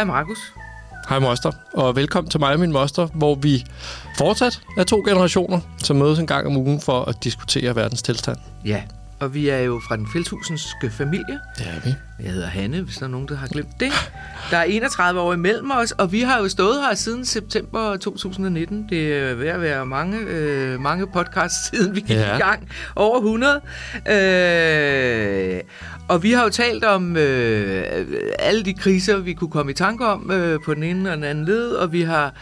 Hej Markus. Hej moster, og velkommen til mig og min moster, hvor vi fortsat er to generationer, som mødes en gang om ugen for at diskutere verdens tilstand. Ja, og vi er jo fra den fældhusenske familie. Det er vi. Jeg hedder Hanne, hvis der er nogen, der har glemt det. Der er 31 år imellem os, og vi har jo stået her siden september 2019. Det er ved at være mange, øh, mange podcasts siden vi gik Ja. i gang. Over 100. Øh, og vi har jo talt om øh, alle de kriser, vi kunne komme i tanke om øh, på den ene og den anden led, og vi har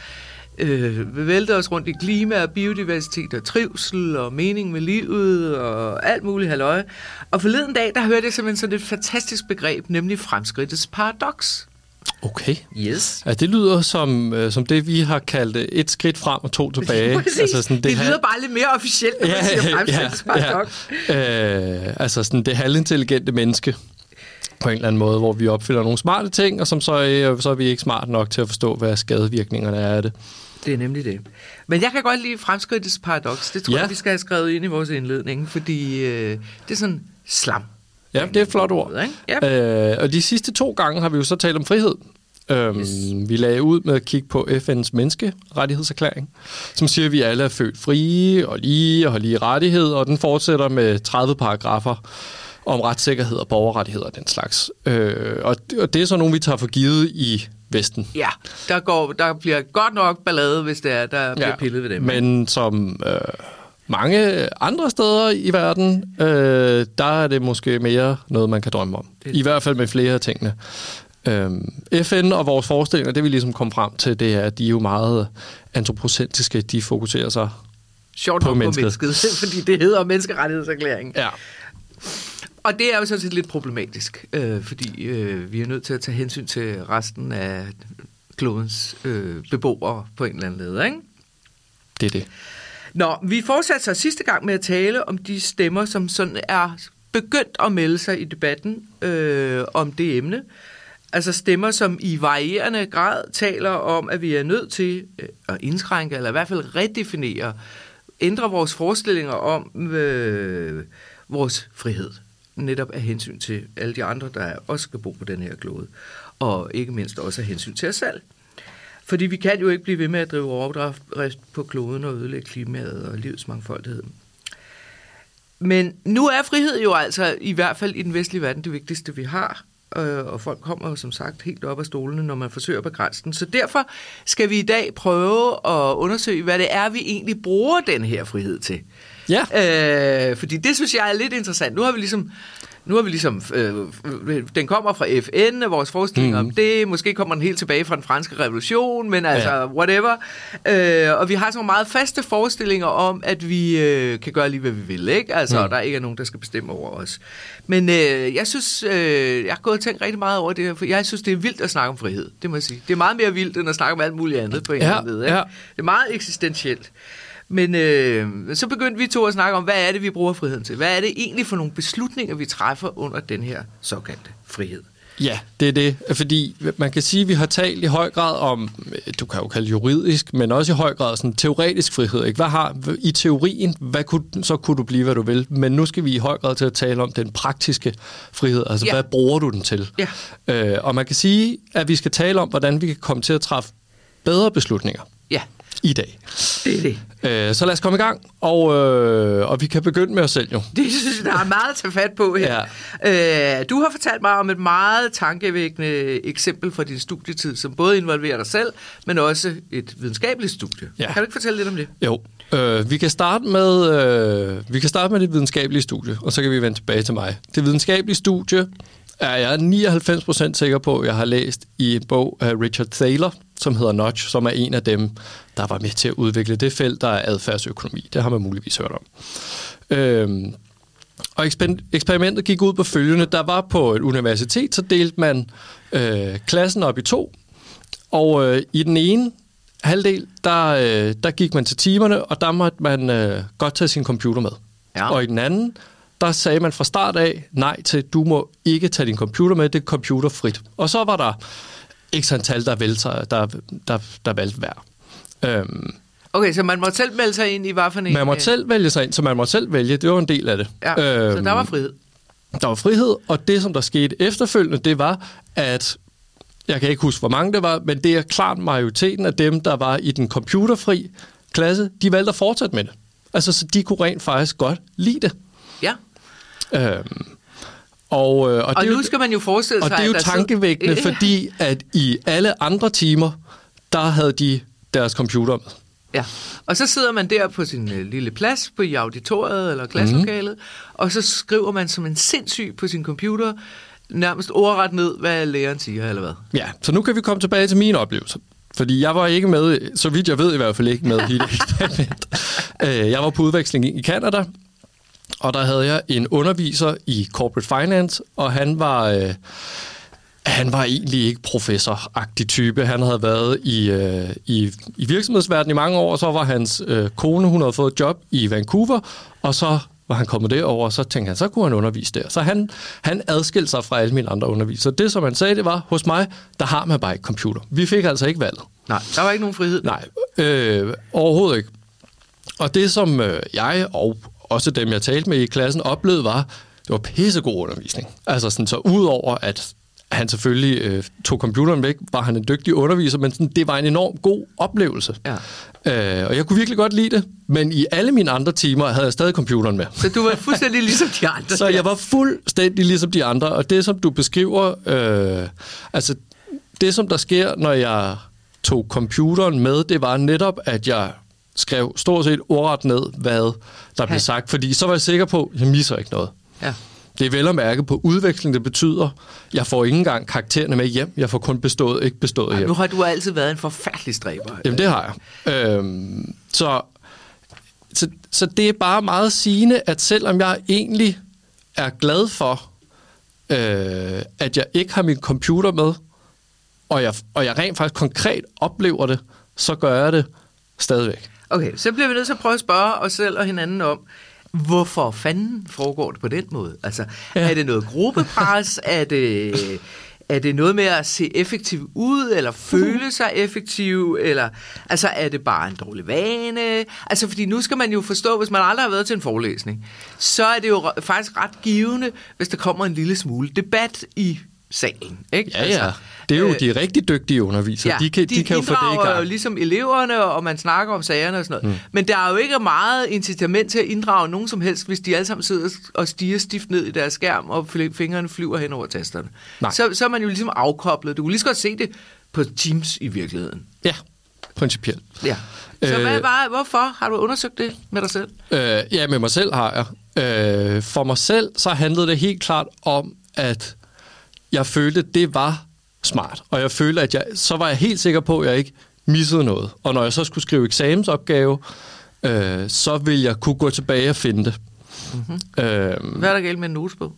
øh, væltet os rundt i klima og biodiversitet og trivsel og mening med livet og alt muligt halløj. Og forleden dag, der hørte jeg simpelthen sådan et fantastisk begreb, nemlig fremskridtets paradoks. Okay. Yes. Ja, det lyder som, øh, som det, vi har kaldt øh, et skridt frem og to tilbage. Altså sådan, det, det lyder bare lidt mere officielt, når man siger fremskridtets paradoks. ja. Øh, altså sådan det halvintelligente menneske på en eller anden måde, hvor vi opfylder nogle smarte ting, og som så, øh, så er vi ikke smart nok til at forstå, hvad skadevirkningerne er af det. Det er nemlig det. Men jeg kan godt lide fremskridtets paradoks. Det tror Ja. jeg, vi skal have skrevet ind i vores indledning, fordi øh, det er sådan slam. Ja, det er et flot ord. Ikke? Ja. Øh, og de sidste to gange har vi jo så talt om frihed. Øhm, Yes. Vi lagde ud med at kigge på FN's menneskerettighedserklæring, som siger, at vi alle er født frie og lige og har lige rettigheder, og den fortsætter med 30 paragrafer om retssikkerhed og borgerrettigheder og den slags. Øh, og, og det er så nogle, vi tager for givet i Vesten. Ja, der, går, der bliver godt nok ballade, hvis det er, der bliver pillet ved dem. Men som øh, mange andre steder i verden, øh, der er det måske mere noget, man kan drømme om. Det- I hvert fald med flere af tingene. Øhm, FN og vores forestillinger, det vi ligesom kom frem til, det er, at de er jo meget antropocentriske. De fokuserer sig... Sjovt på nok på mennesket. mennesket, fordi det hedder menneskerettighedserklæringen. Ja, Og det er jo sådan set lidt problematisk, øh, fordi øh, vi er nødt til at tage hensyn til resten af klodens øh, beboere på en eller anden led, ikke? det er det. Nå, vi fortsatte så sidste gang med at tale om de stemmer, som sådan er begyndt at melde sig i debatten øh, om det emne. Altså stemmer, som i varierende grad taler om, at vi er nødt til øh, at indskrænke, eller i hvert fald redefinere, ændre vores forestillinger om øh, vores frihed. Netop af hensyn til alle de andre, der også skal bo på den her klode. Og ikke mindst også af hensyn til os selv. Fordi vi kan jo ikke blive ved med at drive overdrift på kloden og ødelægge klimaet og livets mangfoldighed. Men nu er frihed jo altså, i hvert fald i den vestlige verden, det vigtigste, vi har. Øh, og folk kommer jo som sagt helt op af stolene, når man forsøger at begrænse den. Så derfor skal vi i dag prøve at undersøge, hvad det er, vi egentlig bruger den her frihed til. Ja, Øh, fordi det synes jeg er lidt interessant. Nu har vi ligesom, nu har vi ligesom øh, øh, den kommer fra FN, og vores forestillinger mm. om det. Måske kommer den helt tilbage fra den franske revolution, men altså, Ja. whatever. Øh, og vi har sådan nogle meget faste forestillinger om, at vi øh, kan gøre lige, hvad vi vil, ikke? Altså, mm. der ikke er nogen, der skal bestemme over os. Men øh, jeg synes, øh, jeg har gået og tænkt rigtig meget over det her, for jeg synes, det er vildt at snakke om frihed, det må jeg sige. Det er meget mere vildt, end at snakke om alt muligt andet på en Ja, eller anden led, ikke? ja. Det er meget eksistentielt. Men øh, så begyndte vi to at snakke om, hvad er det, vi bruger friheden til? Hvad er det egentlig for nogle beslutninger, vi træffer under den her såkaldte frihed? Ja, det er det. Fordi man kan sige, at vi har talt i høj grad om, du kan jo kalde juridisk, men også i høj grad sådan teoretisk frihed. Ikke? Hvad har, I teorien, hvad kunne, så kunne du blive, hvad du vil. Men nu skal vi i høj grad til at tale om den praktiske frihed. Altså, Ja. hvad bruger du den til? Ja. Øh, og man kan sige, at vi skal tale om, hvordan vi kan komme til at træffe bedre beslutninger Ja, i dag. det er det. Øh, så lad os komme i gang, og, øh, og vi kan begynde med os selv jo. Det synes jeg, der er meget at tage fat på her. Ja. Øh, du har fortalt mig om et meget tankevækkende eksempel fra din studietid, som både involverer dig selv, men også et videnskabeligt studie. Ja. Kan du ikke fortælle lidt om det? Jo, øh, vi, kan starte med, øh, vi kan starte med det videnskabelige studie, og så kan vi vende tilbage til mig. Det videnskabelige studie er jeg 99% sikker på, at jeg har læst i en bog af Richard Thaler, som hedder Nudge, som er en af dem, der var med til at udvikle det felt, der er adfærdsøkonomi. Det har man muligvis hørt om. Øhm, og eksper- eksperimentet gik ud på følgende. Der var på et universitet, så delte man øh, klassen op i to, og øh, i den ene halvdel, der, øh, der gik man til timerne, og der måtte man øh, godt tage sin computer med. Ja. Og i den anden, der sagde man fra start af nej til, du må ikke tage din computer med, det er computerfrit. Og så var der ikke antal, der, valgte, sig- der, der, der valgte hver. Øhm, Okay, så man må selv melde sig ind i hvad for en... man må øh, selv vælge sig ind, så man må selv vælge. Det var en del af det. Ja, så der var frihed. Der var frihed, og det, som der skete efterfølgende, det var, at Jeg kan ikke huske, hvor mange det var, men det er klart majoriteten af dem, der var i den computerfri klasse, de valgte at fortsætte med det. Altså, så de kunne rent faktisk godt lide det. Ja. Øhm, og, øh, og, Og det nu jo, skal man jo forestille og sig, det er jo tankevækkende, Ja. fordi at i alle andre timer, der havde de deres computer med. Ja, og så sidder man der på sin øh, lille plads på i auditoriet eller klasselokalet, mm. og så skriver man som en sindssyg på sin computer, nærmest ordret ned, hvad læreren siger, eller hvad? Ja, så nu kan vi komme tilbage til mine oplevelser. Fordi jeg var ikke med, så vidt jeg ved i hvert fald ikke med i det eksperiment. Jeg var på udveksling i Canada, og der havde jeg en underviser i corporate finance, og han var, øh, han var egentlig ikke professoragtig type. Han havde været i, øh, i, i virksomhedsverdenen i mange år, og så var hans øh, kone, hun havde fået et job i Vancouver, og så var han kommet derover, og så tænkte han, så kunne han undervise der. Så han, han adskilte sig fra alle mine andre undervisere. Det, som han sagde, det var, hos mig, der har man bare ikke computer. Vi fik altså ikke valget. Nej, der var ikke nogen frihed. Nej, øh, overhovedet ikke. Og det, som øh, jeg og også dem, jeg talte med i klassen, oplevede, var, det var pissegod undervisning. Altså sådan, så udover at han selvfølgelig øh, tog computeren væk, var han en dygtig underviser, men sådan, det var en enorm god oplevelse. Ja. Øh, og jeg kunne virkelig godt lide det, men i alle mine andre timer havde jeg stadig computeren med. Så du var fuldstændig ligesom de andre. Så jeg var fuldstændig ligesom de andre, og det som du beskriver, øh, altså det som der sker, når jeg tog computeren med, det var netop, at jeg skrev stort set ordret ned, hvad der blev sagt, fordi så var jeg sikker på, at jeg misser ikke noget. Ja. Det er vel at mærke på udveksling, det betyder, jeg får ikke engang karaktererne med hjem, jeg får kun bestået, ikke bestået Ej, hjem. nu har du altid været en forfærdelig stræber. Jamen, det har jeg. Øhm, så, så, så det er bare meget sigende, at selvom jeg egentlig er glad for, øh, at jeg ikke har min computer med, og jeg, og jeg rent faktisk konkret oplever det, så gør jeg det stadigvæk. Okay, så bliver vi nødt til at prøve at spørge os selv og hinanden om, hvorfor fanden foregår det på den måde? Altså, ja. Er det noget gruppepres? er, det, er det noget med at se effektiv ud, eller føle sig effektiv? Eller, altså, er det bare en dårlig vane? Altså, fordi nu skal man jo forstå, hvis man aldrig har været til en forelæsning, så er det jo faktisk ret givende, hvis der kommer en lille smule debat i salen. Ikke? Ja, ja. Det er jo øh, de rigtig dygtige undervisere. Ja, de kan, de, de kan jo få det i gang. jo ligesom eleverne, og man snakker om sagerne og sådan noget. Mm. Men der er jo ikke meget incitament til at inddrage nogen som helst, hvis de alle sammen sidder og stiger stift ned i deres skærm, og fingrene flyver hen over tasterne. Nej. Så, så er man jo ligesom afkoblet. Du kunne lige så godt se det på Teams i virkeligheden. Ja, principielt. Ja. Så øh, hvad, var, hvorfor har du undersøgt det med dig selv? Øh, ja, med mig selv har jeg. Øh, for mig selv, så handlede det helt klart om, at jeg følte, det var smart. Og jeg følte, at jeg, så var jeg helt sikker på, at jeg ikke missede noget. Og når jeg så skulle skrive eksamensopgave, øh, så ville jeg kunne gå tilbage og finde det. Mm-hmm. Øh, Hvad er der galt med en notesbog?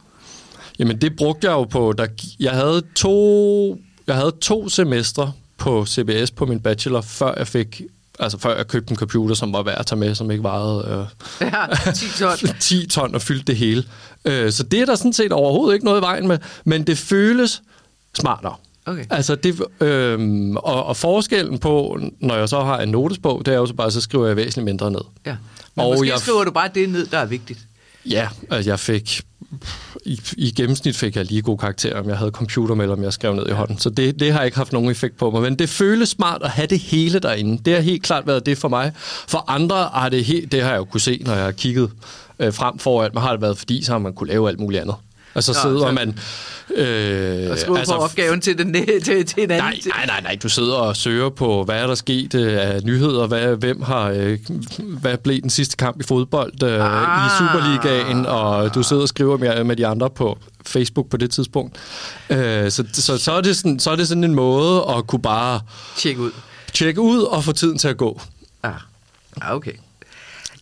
Jamen, det brugte jeg jo på... Der, jeg, havde to, jeg havde to semestre på CBS på min bachelor, før jeg fik... Altså før jeg købte en computer, som var værd at tage med, som ikke vejede øh, Ja, 10 ton. 10 ton og fyldte det hele. Øh, så det er der sådan set overhovedet ikke noget i vejen med, men det føles smartere. Okay. Altså det, øhm, og, og forskellen på, når jeg så har en notesbog, det er jo så bare, så skriver jeg væsentligt mindre ned. Ja. Men Og måske jeg- skriver du bare det ned, der er vigtigt. Ja, altså jeg fik, i, i gennemsnit fik jeg lige gode karakterer, om jeg havde computer med, eller om jeg skrev ned i hånden. Så det, det har ikke haft nogen effekt på mig. Men det føles smart at have det hele derinde. Det har helt klart været det for mig. For andre har det helt, det har jeg jo kunne se, når jeg har kigget øh, frem for, at man har det været fordi, så har man kunne lave alt muligt andet. Og så Nå, sidder så- man... Øh, Og skrive altså, på opgaven til, den, til, til en anden. Nej, nej, nej, nej. Du sidder og søger på, hvad er der sket øh, af nyheder, hvad, hvem har, øh, hvad blev den sidste kamp i fodbold øh, Ah. i Superligaen, og du sidder og skriver med, med de andre på Facebook på det tidspunkt. Øh, så, så, så, er det sådan, så er det sådan en måde at kunne bare Tjek ud. tjekke ud og få tiden til at gå. Ah, ah okay.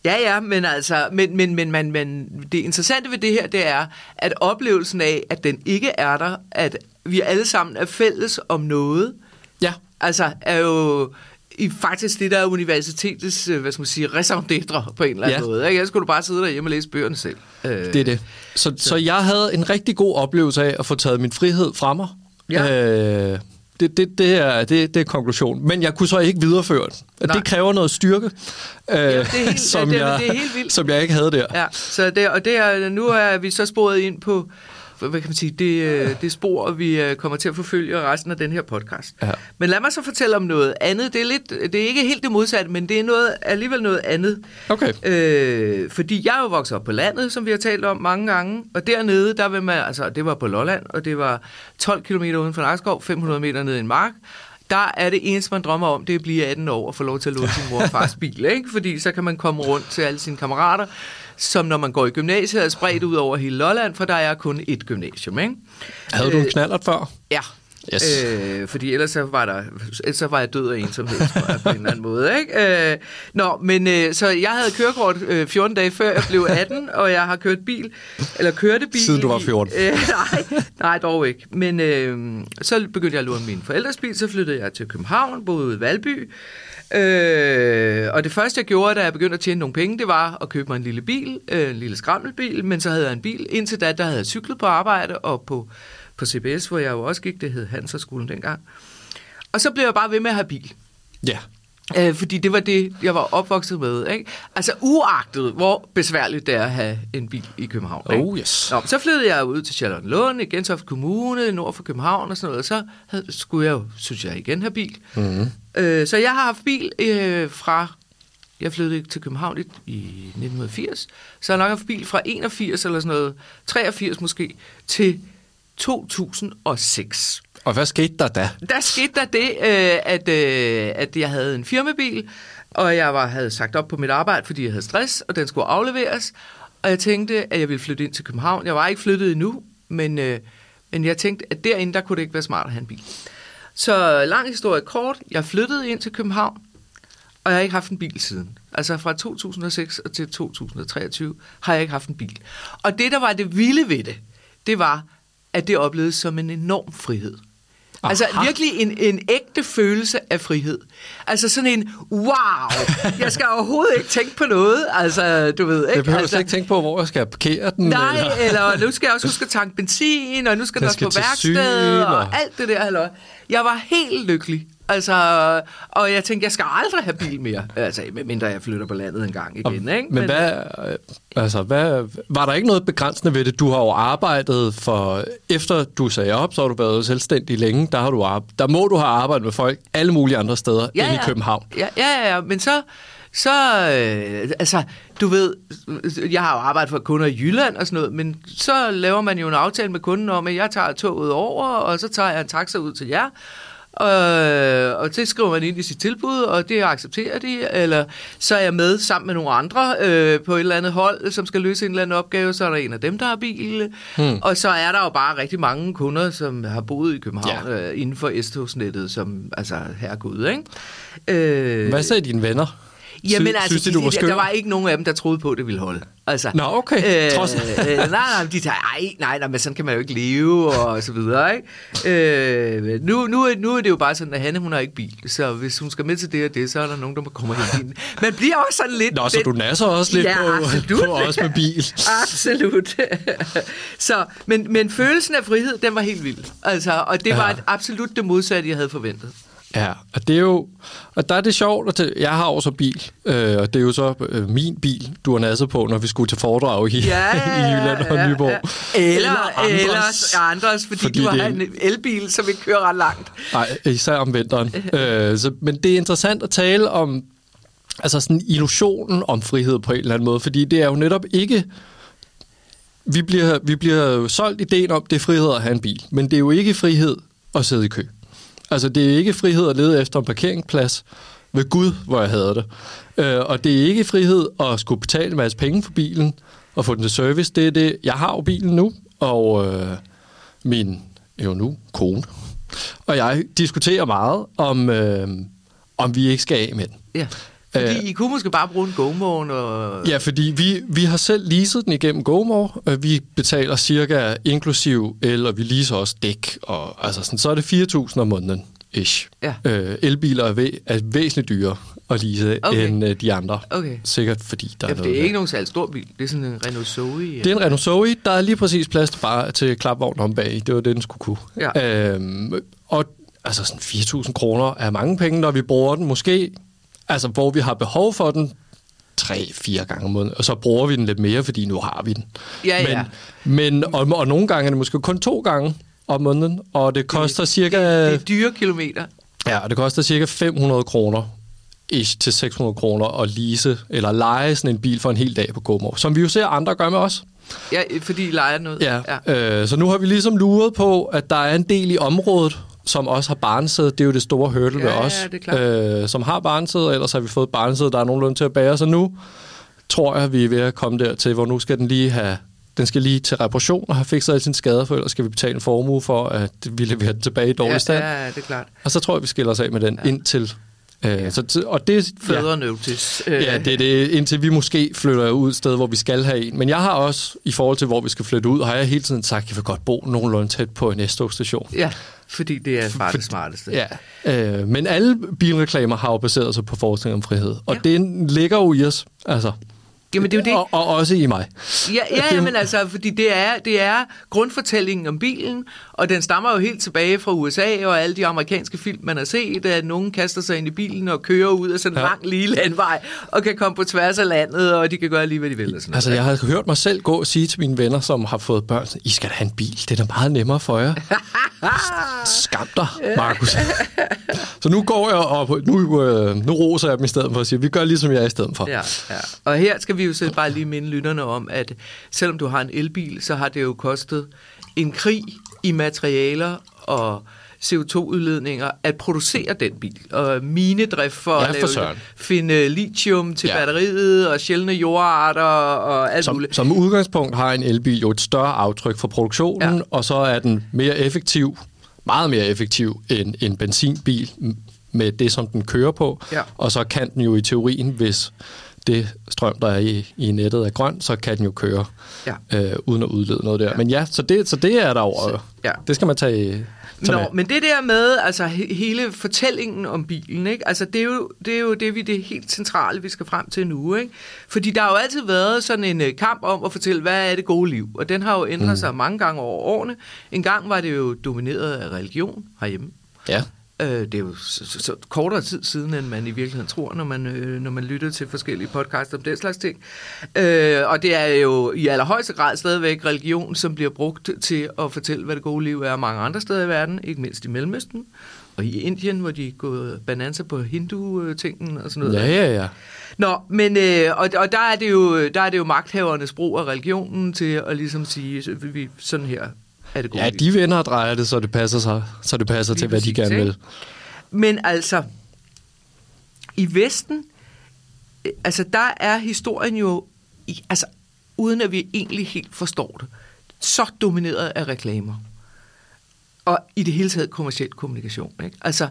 Ja, ja, men altså, men, men, men, men, men det interessante ved det her, det er, at oplevelsen af, at den ikke er der, at vi alle sammen er fælles om noget, Ja, altså er jo i faktisk det, der er universitetets, øh, hvad skal man sige, raison på en eller anden Ja. måde. Ikke? Jeg skulle du bare sidde derhjemme og læse bøgerne selv. Øh, det er det. Så, så. så jeg havde en rigtig god oplevelse af at få taget min frihed fra mig. Ja. Øh, det, det, det, er, det, det er konklusionen. Men jeg kunne så ikke videreføre. Og Nej. Det kræver noget styrke, øh, det helt- som, det jeg, det er helt vildt. som jeg ikke havde der. Ja, så det, og det er, nu er vi så sporet ind på hvad kan man sige, det, øh, det spor, vi øh, kommer til at forfølge resten af den her podcast. Ja. Men lad mig så fortælle om noget andet. Det er, lidt, det er ikke helt det modsatte, men det er noget, alligevel noget andet. Okay. Øh, fordi jeg er jo vokset op på landet, som vi har talt om mange gange, og dernede, der vil man, altså det var på Lolland, og det var 12 km uden for Nakskov, 500 meter ned i en mark, der er det eneste, man drømmer om, det er at blive 18 år og få lov til at låne sin mor og fars bil, ikke? Fordi så kan man komme rundt til alle sine kammerater, som når man går i gymnasiet er spredt ud over hele Lolland, for der er kun ét gymnasium, ikke? Havde du en Øh, knallert før? Ja. Yes. Øh, fordi ellers så var, der, ellers så var jeg død af ensomhed, tror jeg, på en eller anden måde. Ikke? Øh, nå, men øh, så jeg havde kørekort øh, 14 dage før jeg blev 18, og jeg har kørt bil, eller kørte bil. Siden du var i- 14. Øh, nej, nej, dog ikke. Men øh, så begyndte jeg at låne min forældres bil, så flyttede jeg til København, boede i Valby. Øh, og det første, jeg gjorde, da jeg begyndte at tjene nogle penge, det var at købe mig en lille bil, øh, en lille skrammelbil, men så havde jeg en bil. Indtil da, der havde jeg cyklet på arbejde og på, på CBS, hvor jeg jo også gik, det hed Hanserskolen dengang. Og så blev jeg bare ved med at have bil. Ja. Øh, fordi det var det, jeg var opvokset med. Ikke? Altså uagtet, hvor besværligt det er at have en bil i København. Ikke? Oh, yes. Nå, så flyttede jeg ud til Charlottenlund, i Gentofte Kommune, nord for København og sådan noget. Og så havde, skulle jeg jo, synes jeg, igen have bil. Mm-hmm. Øh, så jeg har haft bil øh, fra... Jeg flyttede til København i, i 1980. Så jeg har nok haft bil fra 81 eller sådan noget, 83 måske, til 2006. Og hvad skete der da? Der skete der det, øh, at, øh, at jeg havde en firmabil, og jeg var, havde sagt op på mit arbejde, fordi jeg havde stress, og den skulle afleveres. Og jeg tænkte, at jeg ville flytte ind til København. Jeg var ikke flyttet endnu, men, øh, men jeg tænkte, at derinde, der kunne det ikke være smart at have en bil. Så lang historie kort, jeg flyttede ind til København, og jeg har ikke haft en bil siden. Altså fra 2006 og til 2023 har jeg ikke haft en bil. Og det, der var det vilde ved det, det var, at det oplevedes som en enorm frihed. Aha. Altså virkelig en, en ægte følelse af frihed. Altså sådan en, wow, jeg skal overhovedet ikke tænke på noget. Altså, du ved ikke. Jeg behøver altså, ikke tænke på, hvor jeg skal parkere den. Nej, eller... eller nu skal jeg også huske at tanke benzin, og nu skal Den den også på værksted, og- alt det der. Halløj. Jeg var helt lykkelig. Altså, og jeg tænkte, jeg skal aldrig have bil mere. Altså, medmindre jeg flytter på landet en gang igen, ikke? Men hvad, øh, altså, hvad, var der ikke noget begrænsende ved det? Du har jo arbejdet for, efter du sagde op, så har du været selvstændig længe. Der, har du der må du have arbejdet med folk alle mulige andre steder ja, end i København. Ja, ja, ja, ja. men så, så øh, altså, du ved, jeg har jo arbejdet for kunder i Jylland og sådan noget, men så laver man jo en aftale med kunden om, at jeg tager toget over, og så tager jeg en taxa ud til jer, Øh, og det skriver man ind i sit tilbud, og det accepterer de, eller så er jeg med sammen med nogle andre øh, på et eller andet hold, som skal løse en eller anden opgave, så er der en af dem, der har bil, hmm. og så er der jo bare rigtig mange kunder, som har boet i København ja. øh, inden for S-togsnettet, som, altså, herregud, ikke? Øh, Hvad sagde dine venner? Jamen Sy- altså, synes de, du var der, skør? der var ikke nogen af dem, der troede på, at det ville holde. Altså, Nå, okay. Øh, Trods- øh, nej, nej, de tager, ej, nej, nej, men sådan kan man jo ikke leve, og så videre, ikke? Øh, nu, nu, nu er det jo bare sådan, at Hanne, hun har ikke bil, så hvis hun skal med til det og det, så er der nogen, der må komme og hente hende. Man bliver også sådan lidt... Nå, så lidt- du nasser også lidt Ja, på, absolut. på os med bil. Absolut. så, men, men følelsen af frihed, den var helt vild. Altså, og det var Ja. et absolut det modsatte, jeg havde forventet. Ja, og det er jo, og der er det sjovt, at det, jeg har også bil, øh, og det er jo så øh, min bil, du har nasset på, når vi skulle til foredrag i, Ja, i Jylland og ja, Nyborg. Ja. Eller, andres. eller andres, fordi, Fordi du har en elbil, som ikke kører ret langt. Nej, især om vinteren. øh, så, men det er interessant at tale om altså sådan illusionen om frihed på en eller anden måde, fordi det er jo netop ikke... Vi bliver, vi bliver jo solgt ideen om, det er frihed at have en bil, men det er jo ikke frihed at sidde i kø. Altså, det er ikke frihed at lede efter en parkeringsplads. Ved Gud, hvor jeg havde det. Øh, og det er ikke frihed at skulle betale en masse penge for bilen og få den til service. Det er det. Jeg har jo bilen nu, og øh, min jo nu kone og jeg diskuterer meget om, øh, om vi ikke skal af med den. Ja. Fordi Øh. I kunne måske bare bruge en GoMoen og... Ja, fordi vi, vi har selv leaset den igennem GoMore. Vi betaler cirka inklusiv el, og vi leaser også dæk. Og, altså sådan, så er det 4.000 om måneden. Ish. Ja. Øh, elbiler er, væ- er væsentligt dyrere at lease Okay. end øh, de andre. Okay. Sikkert fordi der Ja, er noget det er ikke nogen særlig stor bil. Det er sådan en Renault Zoe. Det er en Renault Zoe. Der er lige præcis plads til, bare til klapvogn om bag. Det var det, den skulle kunne. Ja. Øhm, og altså sådan 4.000 kroner er mange penge, når vi bruger den. Måske, altså hvor vi har behov for den, tre-fire gange om måneden, og så bruger vi den lidt mere, fordi nu har vi den. Ja, ja. Men, men og, og nogle gange er det måske kun to gange om måneden, og det koster cirka... Det er dyre kilometer. Ja, og det koster cirka 500 kroner ish til 600 kroner at lease eller lege sådan en bil for en hel dag på GoMore, som vi jo ser andre gøre med os. Ja, fordi I leger noget. Ja, ja. Øh, så nu har vi ligesom luret på, at der er en del i området, som også har barnsæde. Det er jo det store hurdle Ja, ved ja, os. klart. øh, som har barnsæde, og ellers har vi fået barnsæde, der er nogenlunde til at bære. Så nu tror jeg, vi er ved at komme dertil, hvor nu skal den lige have den skal lige til reparation og have fikset alle sine skader, for ellers skal vi betale en formue for, at vi leverer den tilbage i dårlig ja, stand. ja, det er klart. Og så tror jeg, vi skiller os af med den ja. indtil... Øh, så, og det, Fædre ja, notice. ja, det er det, indtil vi måske flytter ud et sted, hvor vi skal have en. Men jeg har også, i forhold til, hvor vi skal flytte ud, har jeg hele tiden sagt, at jeg vil godt bo nogenlunde tæt på en S-togstation. Ja, fordi det er bare det smarteste. Ja, øh, men alle bilreklamer har jo baseret sig på forskning om frihed. Og Ja. det ligger jo i os, altså. Jamen, det er jo det. Og, og også i mig. Ja, ja, ja, men altså, fordi det er, det er grundfortællingen om bilen, og den stammer jo helt tilbage fra USA og alle de amerikanske film, man har set, at nogen kaster sig ind i bilen og kører ud af sådan en Ja. lang lige landvej, og kan komme på tværs af landet, og de kan gøre lige, hvad de vil. Og sådan Altså, noget. jeg har hørt mig selv gå og sige til mine venner, som har fået børn, I skal da have en bil. Det er da meget nemmere for jer. Skam dig, Markus. Så nu går jeg og nu, øh, nu roser jeg dem i stedet for at sige, vi gør ligesom jeg er i stedet for. Ja, ja. Og her skal vi jo så bare lige minde lytterne om, at selvom du har en elbil, så har det jo kostet en krig i materialer og CO2-udledninger at producere den bil. Og minedrift for Ja, at lave, finde lithium til Ja. batteriet og sjældne jordarter og alt Som, muligt. som udgangspunkt har en elbil jo et større aftryk for produktionen, ja. Og så er den mere effektiv, meget mere effektiv end en benzinbil med det, som den kører på. Ja. Og så kan den jo i teorien, hvis det strøm, der er i, i nettet er grøn, så kan den jo køre Ja. øh, uden at udlede noget der. Ja. Men ja, så det, så det er der over. Så- ja. Det skal man tage, tage Nå, med. men det der med altså he- hele fortællingen om bilen, ikke? Altså det er jo det er jo det vi det helt centrale vi skal frem til nu, ikke? Fordi der har jo altid været sådan en øh, kamp om at fortælle hvad er det gode liv, og den har jo ændret mm. sig mange gange over årene. En gang var det jo domineret af religion herhjemme. Ja. Øh, det er jo så, så, så kortere tid siden, end man i virkeligheden tror, når man, øh, når man lytter til forskellige podcasts om den slags ting. Øh, og det er jo i allerhøjeste grad stadigvæk religion, som bliver brugt til at fortælle, hvad det gode liv er mange andre steder i verden, ikke mindst i Mellemøsten og i Indien, hvor de er gået bananser på hindu-tingen og sådan noget. Ja, ja, ja. Nå, men øh, og, og der er det jo der er det jo magthavernes brug af religionen til at ligesom sige, vi sådan her er det Ja, de venner og drejer det, så det passer, sig, så det passer Lige til, hvad de gerne ikke? vil. Men altså, i Vesten, øh, altså der er historien jo, altså uden at vi egentlig helt forstår det, så domineret af reklamer. Og i det hele taget kommersiel kommunikation. Ikke? Altså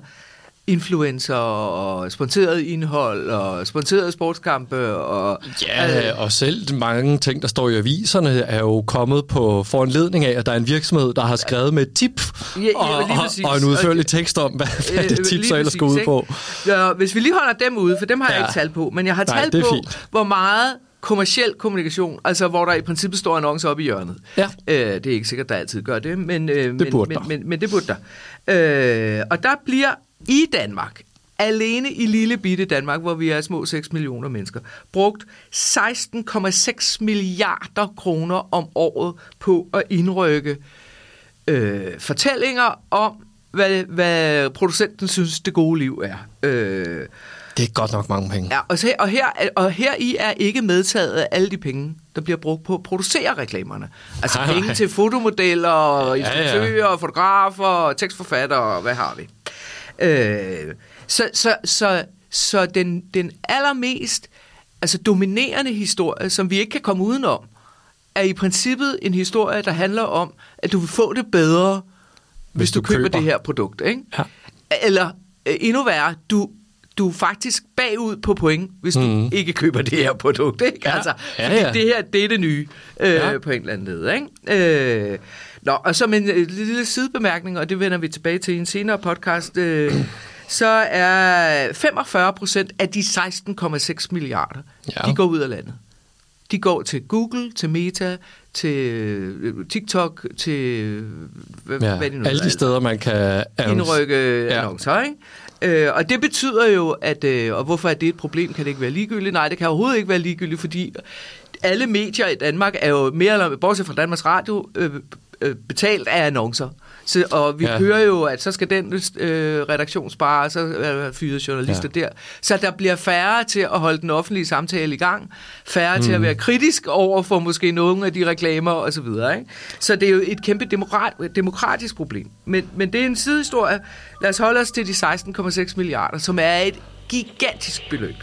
influencer og sponsoreret indhold og sponsorerede sportskampe og Ja, og selv mange ting, der står i aviserne, er jo kommet på foranledning af, at der er en virksomhed, der har skrevet med et tip Ja, ja, og, og, og en udførlig tekst om, hvad, hvad det Øh, tip så ellers går ud på. Ja, hvis vi lige holder dem ude, for dem har ja. Jeg ikke tal på, men jeg har tal det på, fint. hvor meget kommersiel kommunikation, altså hvor der i princippet står annoncer op i hjørnet. Ja. Øh, det er ikke sikkert, der altid gør det, men, øh, men, burde men, der. men, men det burde der. Øh, og der bliver i Danmark, alene i lille bitte Danmark, hvor vi er små 6 millioner mennesker, brugt 16,6 milliarder kroner om året på at indrykke øh, fortællinger om, hvad, hvad producenten synes, det gode liv er. Øh, Det er godt nok mange penge. ja, og, så, og, her, og her i er ikke medtaget alle de penge, der bliver brugt på at producere reklamerne. Altså Nej, penge nej. til fotomodeller, og Ja, ja. instruktører, fotografer, og tekstforfattere, og hvad har vi. Øh, så så, så, så den, den allermest altså dominerende historie, som vi ikke kan komme udenom, er i princippet en historie, der handler om, at du vil få det bedre, hvis, Hvis du, du køber, køber. det her produkt. Ikke? Ja. Eller øh, endnu værre, du, du er faktisk bagud på point, hvis du Mhm. ikke køber det her produkt. Ikke? Ja. Altså, Ja, ja. det her, det er det nye øh, Ja. på en eller anden led. Ikke? Øh, nå, og som en øh, lille sidebemærkning, og det vender vi tilbage til i en senere podcast, øh, så er 45 procent af de 16,6 milliarder, Ja. de går ud af landet. De går til Google, til Meta, til øh, TikTok, til øh, hvad, Ja, hvad de nu alle de steder, man kan indrykke Ja. annoncer, ikke? Øh, og det betyder jo, at, øh, og hvorfor er det et problem, kan det ikke være ligegyldigt? Nej, det kan overhovedet ikke være ligegyldigt, fordi alle medier i Danmark er jo mere eller bortset fra Danmarks Radio, øh, øh, betalt af annoncer. Så, og vi Ja. hører jo, at så skal den øh, redaktion spare, og så der fyret journalister ja. der. Så der bliver færre til at holde den offentlige samtale i gang, færre mm. til at være kritisk over for måske nogle af de reklamer og så videre. Ikke? Så det er jo et kæmpe demokrat, demokratisk problem. Men, men det er en sidehistorie. Lad os holde os til de 16,6 milliarder, som er et gigantisk beløb.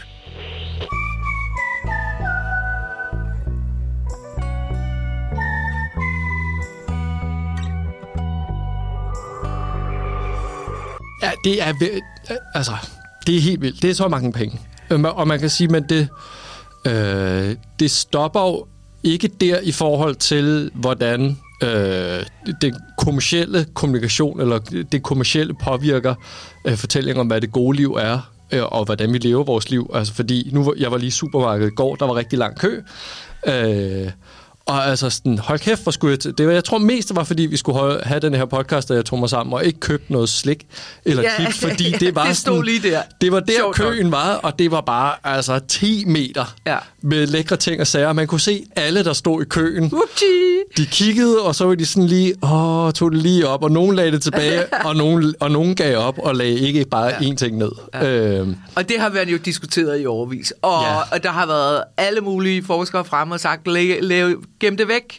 Det er, øh, altså, det er helt vildt. Det er så mange penge. Øh, og man kan sige, men det, øh, det stopper jo ikke der i forhold til, hvordan øh, den kommercielle kommunikation, eller det kommercielle påvirker øh, fortællingen om, hvad det gode liv er, øh, og hvordan vi lever vores liv. Altså, fordi nu, jeg var lige i supermarkedet i går, der var rigtig lang kø. Øh, og altså sådan, hold kæft, hvor skulle jeg til. Det var, jeg tror mest, det var, fordi vi skulle have den her podcast, og jeg tog mig sammen og ikke købte noget slik eller Ja, chips, fordi det var det sådan, lige der. Det var der, Sjovt nok. køen var, og det var bare altså 10 meter Ja. med lækre ting og sager. Man kunne se alle, der stod i køen. Whoopsie! De kiggede, og så var de sådan lige, åh, tog det lige op, og nogen lagde det tilbage, og nogen, og nogen gav op og lagde ikke bare ja. én ting ned. Ja. Øhm, Og det har været jo diskuteret i overvis. Og, Ja. ja. og der har været alle mulige forskere frem og sagt, læg, gem det væk.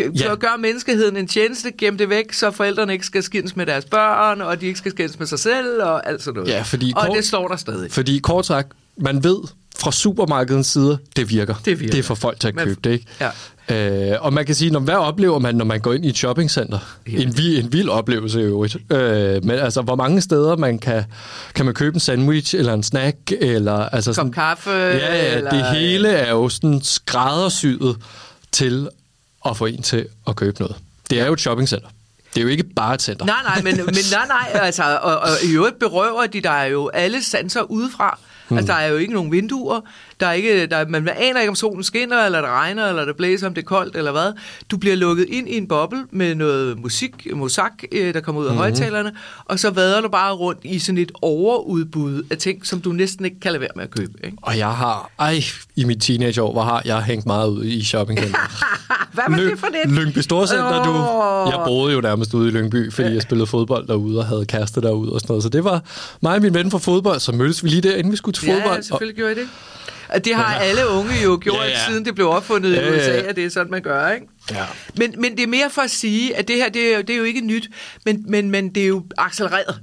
G- Ja. Gør menneskeheden en tjeneste, gem det væk, så forældrene ikke skal skændes med deres børn, og de ikke skal skændes med sig selv, og alt sådan noget. Ja, fordi og kort- det står der stadig. Fordi kort sagt, man ved fra supermarkedens side, det virker. Det virker. Det er for folk til at Man- købe det, ikke? Ja. Øh, og man kan sige, når, hvad oplever man, når man går ind i et shoppingcenter? Ja. En, vi, en vild oplevelse i øvrigt. Øh, men altså, hvor mange steder man kan, kan man købe en sandwich, eller en snack, eller... Altså Kop sådan, kaffe, Ja, ja, eller- det hele er jo sådan skræddersyet til at få en til at købe noget. Det er jo et shoppingcenter. Det er jo ikke bare et center. Nej, nej, men, men nej, nej, altså, og, og i øvrigt berøver de, der er jo alle sanser udefra. Altså, der er jo ikke nogen vinduer, der er ikke, der, man aner ikke, om solen skinner, eller det regner, eller det blæser, om det er koldt, eller hvad. Du bliver lukket ind i en boble med noget musik, mosak, øh, der kommer ud af mm-hmm. højtalerne, og så vader du bare rundt i sådan et overudbud af ting, som du næsten ikke kan lade være med at købe. Ikke? Og jeg har, ej, i mit teenageår, hvor har jeg hængt meget ud i shoppingcenter. Hvad var det for det? Lyngby Storcenter, du. Åh. Jeg boede jo nærmest ude i Lyngby, fordi jeg spillede fodbold derude og havde kæreste derude og sådan noget. Så det var mig og min ven fra fodbold, så mødtes vi lige der, inden vi skulle til fodbold. Ja, selvfølgelig gjorde jeg det. Og det har alle unge jo gjort, Ja, ja, siden det blev opfundet Ja, i ja. USA, at det er sådan, man gør, ikke? Ja. Men, men det er mere for at sige, at det her, det er, jo- det er jo ikke nyt, men, men, men det er jo accelereret.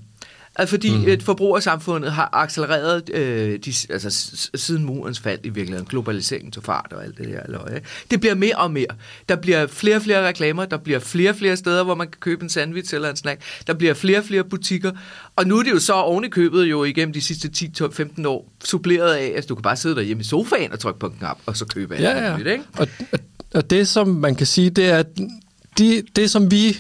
Altså fordi mm. et forbrugersamfundet har accelereret øh, de, altså, siden murens fald i virkeligheden. Globaliseringen tog fart og alt det der. Løg, det bliver mere og mere. Der bliver flere og flere reklamer, der bliver flere og flere steder, hvor man kan købe en sandwich eller en snack. Der bliver flere og flere butikker. Og nu er det jo så oven i købet jo igennem de sidste 10-15 år suppleret af, at du kan bare sidde derhjemme i sofaen og trykke på en knap, og så købe alt Ja, ja. muligt, ikke? Og, og- og det, som man kan sige, det er, at de, det, som vi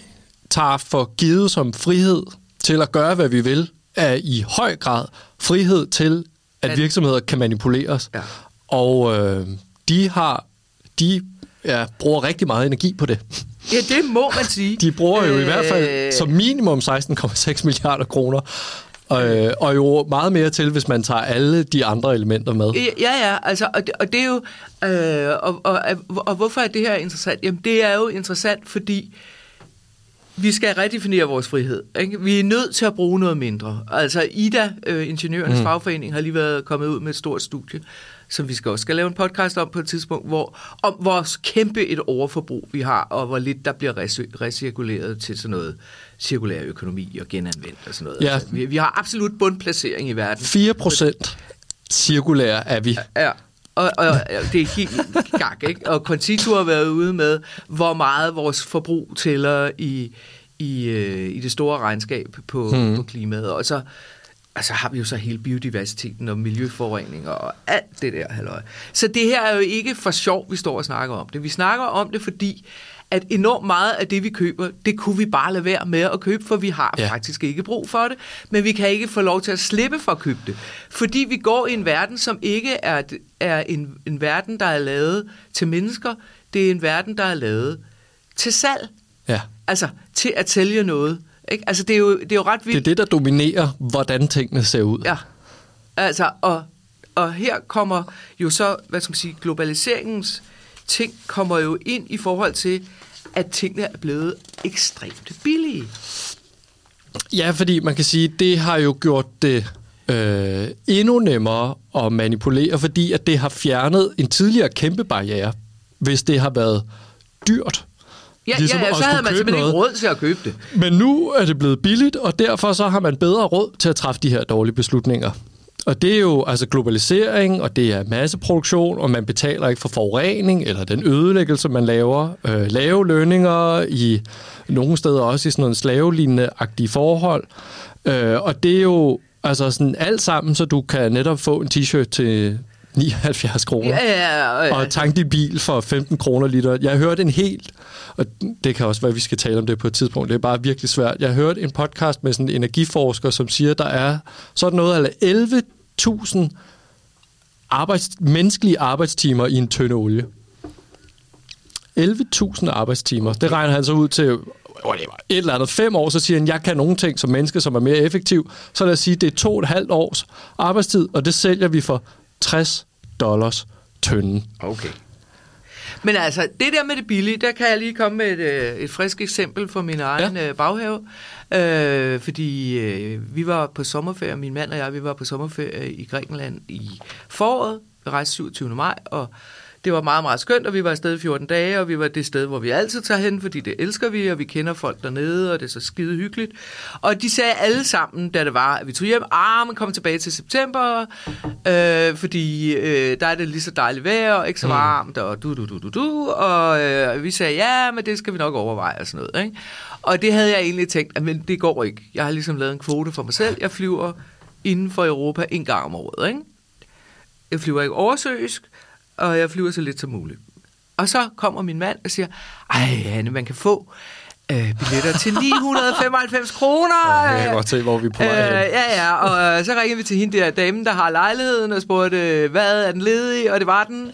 tager for givet som frihed til at gøre, hvad vi vil, er i høj grad frihed til, at virksomheder kan manipuleres. Ja. Og øh, de har, de ja, bruger rigtig meget energi på det. Ja, det må man sige. De bruger jo i Øh, hvert fald som minimum 16,6 milliarder kroner. Øh, og jo meget mere til, hvis man tager alle de andre elementer med. Ja, ja, altså, og det, og det er jo, øh, og, og, og, og hvorfor er det her interessant? Jamen, det er jo interessant, fordi vi skal redefinere vores frihed. Ikke? Vi er nødt til at bruge noget mindre. Altså, IDA, øh, Ingeniørernes mm. Fagforening, har lige været kommet ud med et stort studie, som vi skal også skal lave en podcast om på et tidspunkt, hvor, om hvor kæmpe et overforbrug vi har, og hvor lidt der bliver rec- recirkuleret til sådan noget cirkulær økonomi og genanvendt og sådan noget. Ja. Altså, vi, vi har absolut bundplacering i verden. 4 procent cirkulær er vi. Ja, og, og, og det er helt gak, ikke? Og Quantito har været ude med, hvor meget vores forbrug tæller i, i, øh, i det store regnskab på, hmm. på klimaet. Og så, altså har vi jo så hele biodiversiteten og miljøforurening og alt det der, halløj. Så det her er jo ikke for sjov, vi står og snakker om det. Vi snakker om det, fordi at enormt meget af det, vi køber, det kunne vi bare lade være med at købe, for vi har. Ja. faktisk ikke brug for det, men vi kan ikke få lov til at slippe for at købe det. Fordi vi går i en verden, som ikke er, er en, en verden, der er lavet til mennesker, det er en verden, der er lavet til salg. Ja. Altså, til at sælge noget. Ikke? Altså, det er, jo, det er jo ret Det vildt. er det, der dominerer, hvordan tingene ser ud. Ja, altså, og, og her kommer jo så, hvad skal man sige, globaliseringens ting kommer jo ind i forhold til, at tingene er blevet ekstremt billige. Ja, fordi man kan sige, det har jo gjort det øh, endnu nemmere at manipulere, fordi at det har fjernet en tidligere kæmpe barriere, hvis det har været dyrt. Ja, Ligesom ja, ja så havde man simpelthen noget. ikke råd til at købe det. Men nu er det blevet billigt, og derfor så har man bedre råd til at træffe de her dårlige beslutninger. Og det er jo altså globalisering, og det er masseproduktion, og man betaler ikke for forurening eller den ødelæggelse, man laver. Øh, lave lønninger i nogle steder også i sådan noget slavelignende-agtige forhold. Øh, og det er jo altså sådan alt sammen, så du kan netop få en t-shirt til 79 kroner Ja, ja, ja, og tanke din bil for 15 kroner liter. Jeg hørte en helt, og det kan også være, at vi skal tale om det på et tidspunkt, det er bare virkelig svært. Jeg hørte en podcast med sådan en energiforsker, som siger, at der er sådan noget af 11.000 arbejds, menneskelige arbejdstimer i en tønde olie. 11.000 arbejdstimer. Det regner han så ud til whatever, et eller andet fem år, så siger han, jeg kan nogle ting som menneske, som er mere effektiv. Så lad os sige, det er to og et halvt års arbejdstid, og det sælger vi for 60 dollars tønden. Okay. Men altså, det der med det billige, der kan jeg lige komme med et, øh, et frisk eksempel fra min egen ja. baghave. Øh, fordi øh, vi var på sommerferie, min mand og jeg, vi var på sommerferie i Grækenland i foråret. Vi rejste 27. maj, og det var meget, meget skønt, og vi var afsted i 14 dage, og vi var det sted, hvor vi altid tager hen, fordi det elsker vi, og vi kender folk dernede, og det er så skide hyggeligt. Og de sagde alle sammen, da det var, at vi tog hjem, ah, man kommer tilbage til september, øh, fordi øh, der er det lige så dejligt vejr, og ikke så varmt, og du, du, du, du, du, og øh, vi sagde, ja, men det skal vi nok overveje, og sådan noget, ikke? Og det havde jeg egentlig tænkt, at men det går ikke. Jeg har ligesom lavet en kvote for mig selv. Jeg flyver inden for Europa en gang om året, ikke? Jeg flyver ikke oversøisk, og jeg flyver så lidt som muligt. Og så kommer min mand og siger, ej, Anne, man kan få øh, billetter til 995 kroner. Ja, jeg kan godt se, hvor vi er på vej. Øh, ja, ja, og øh, så ringede vi til hende der dame, der har lejligheden, og spurgte, øh, hvad er den ledig, og det var den.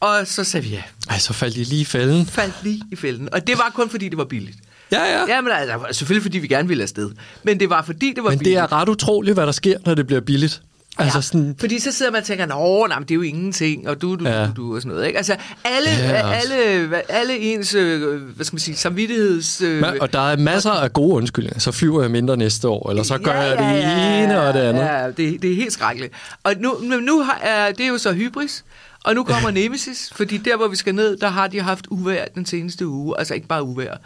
Og så sagde vi ja, Ej, så faldt I lige i fælden. faldt lige i fælden. Og det var kun fordi, det var billigt. Ja, ja. Ja, men altså, selvfølgelig fordi vi gerne ville afsted. Men det var fordi, det var Men det billigt. er ret utroligt, hvad der sker, når det bliver billigt. Altså ja, sådan, Fordi så sidder man og tænker, nå, nej, det er jo ingenting, og du, du, Ja. ja. du, du, og sådan noget. Ikke? Altså, alle, Ja, ja, alle, alle ens, øh, hvad skal man sige, samvittigheds... Øh, og der er masser af gode undskyldninger. Så flyver jeg mindre næste år, eller så gør jeg det ene og det andet. Ja, det, det er helt skrækkeligt. Og nu, nu, har, er, det er jo så hybris, og nu kommer Nemesis, fordi der, hvor vi skal ned, der har de haft uvejr den seneste uge. Altså ikke bare uvejr.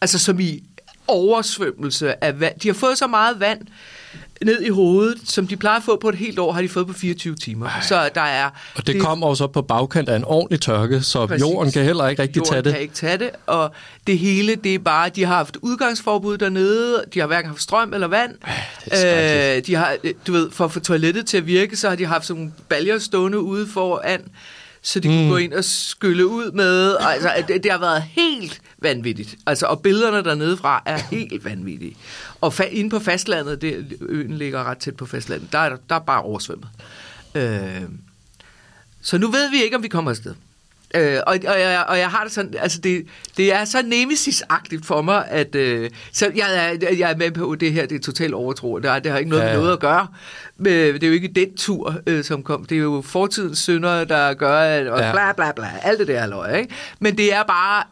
Altså som i oversvømmelse af vand. De har fået så meget vand ned i hovedet, som de plejer at få på et helt år, har de fået på 24 timer. Ej. Så der er... Og det, det kommer jo så på bagkant af en ordentlig tørke, så Præcis. jorden kan heller ikke rigtig Jorden tage det. kan ikke tage det, og det hele, det er bare, de har haft udgangsforbud dernede, de har hverken haft strøm eller vand. skrækkeligt. øh, de har, øh, du ved, for at få toilettet til at virke, så har de haft sådan nogle baljer stående ude foran, så de mm. kunne gå ind og skylle ud med. Altså, det, det har været helt vanvittigt. Altså, og billederne dernede fra er helt vanvittige. Og fa- inde på fastlandet, det, øen ligger ret tæt på fastlandet, der er, der er bare oversvømmet. Øh, så nu ved vi ikke, om vi kommer afsted. Øh, og, og, jeg, og jeg har det sådan, altså det, det er så nemesis-agtigt for mig, at øh, så jeg, er- jeg er med på, at det her det er totalt overtro. Det har, det har ikke noget Ja. med noget at gøre. Men det er jo ikke den tur, øh, som kom. Det er jo fortidens synder, der gør, at, og Ja. ja. bla bla bla, alt det der løg, ikke? Men det er bare,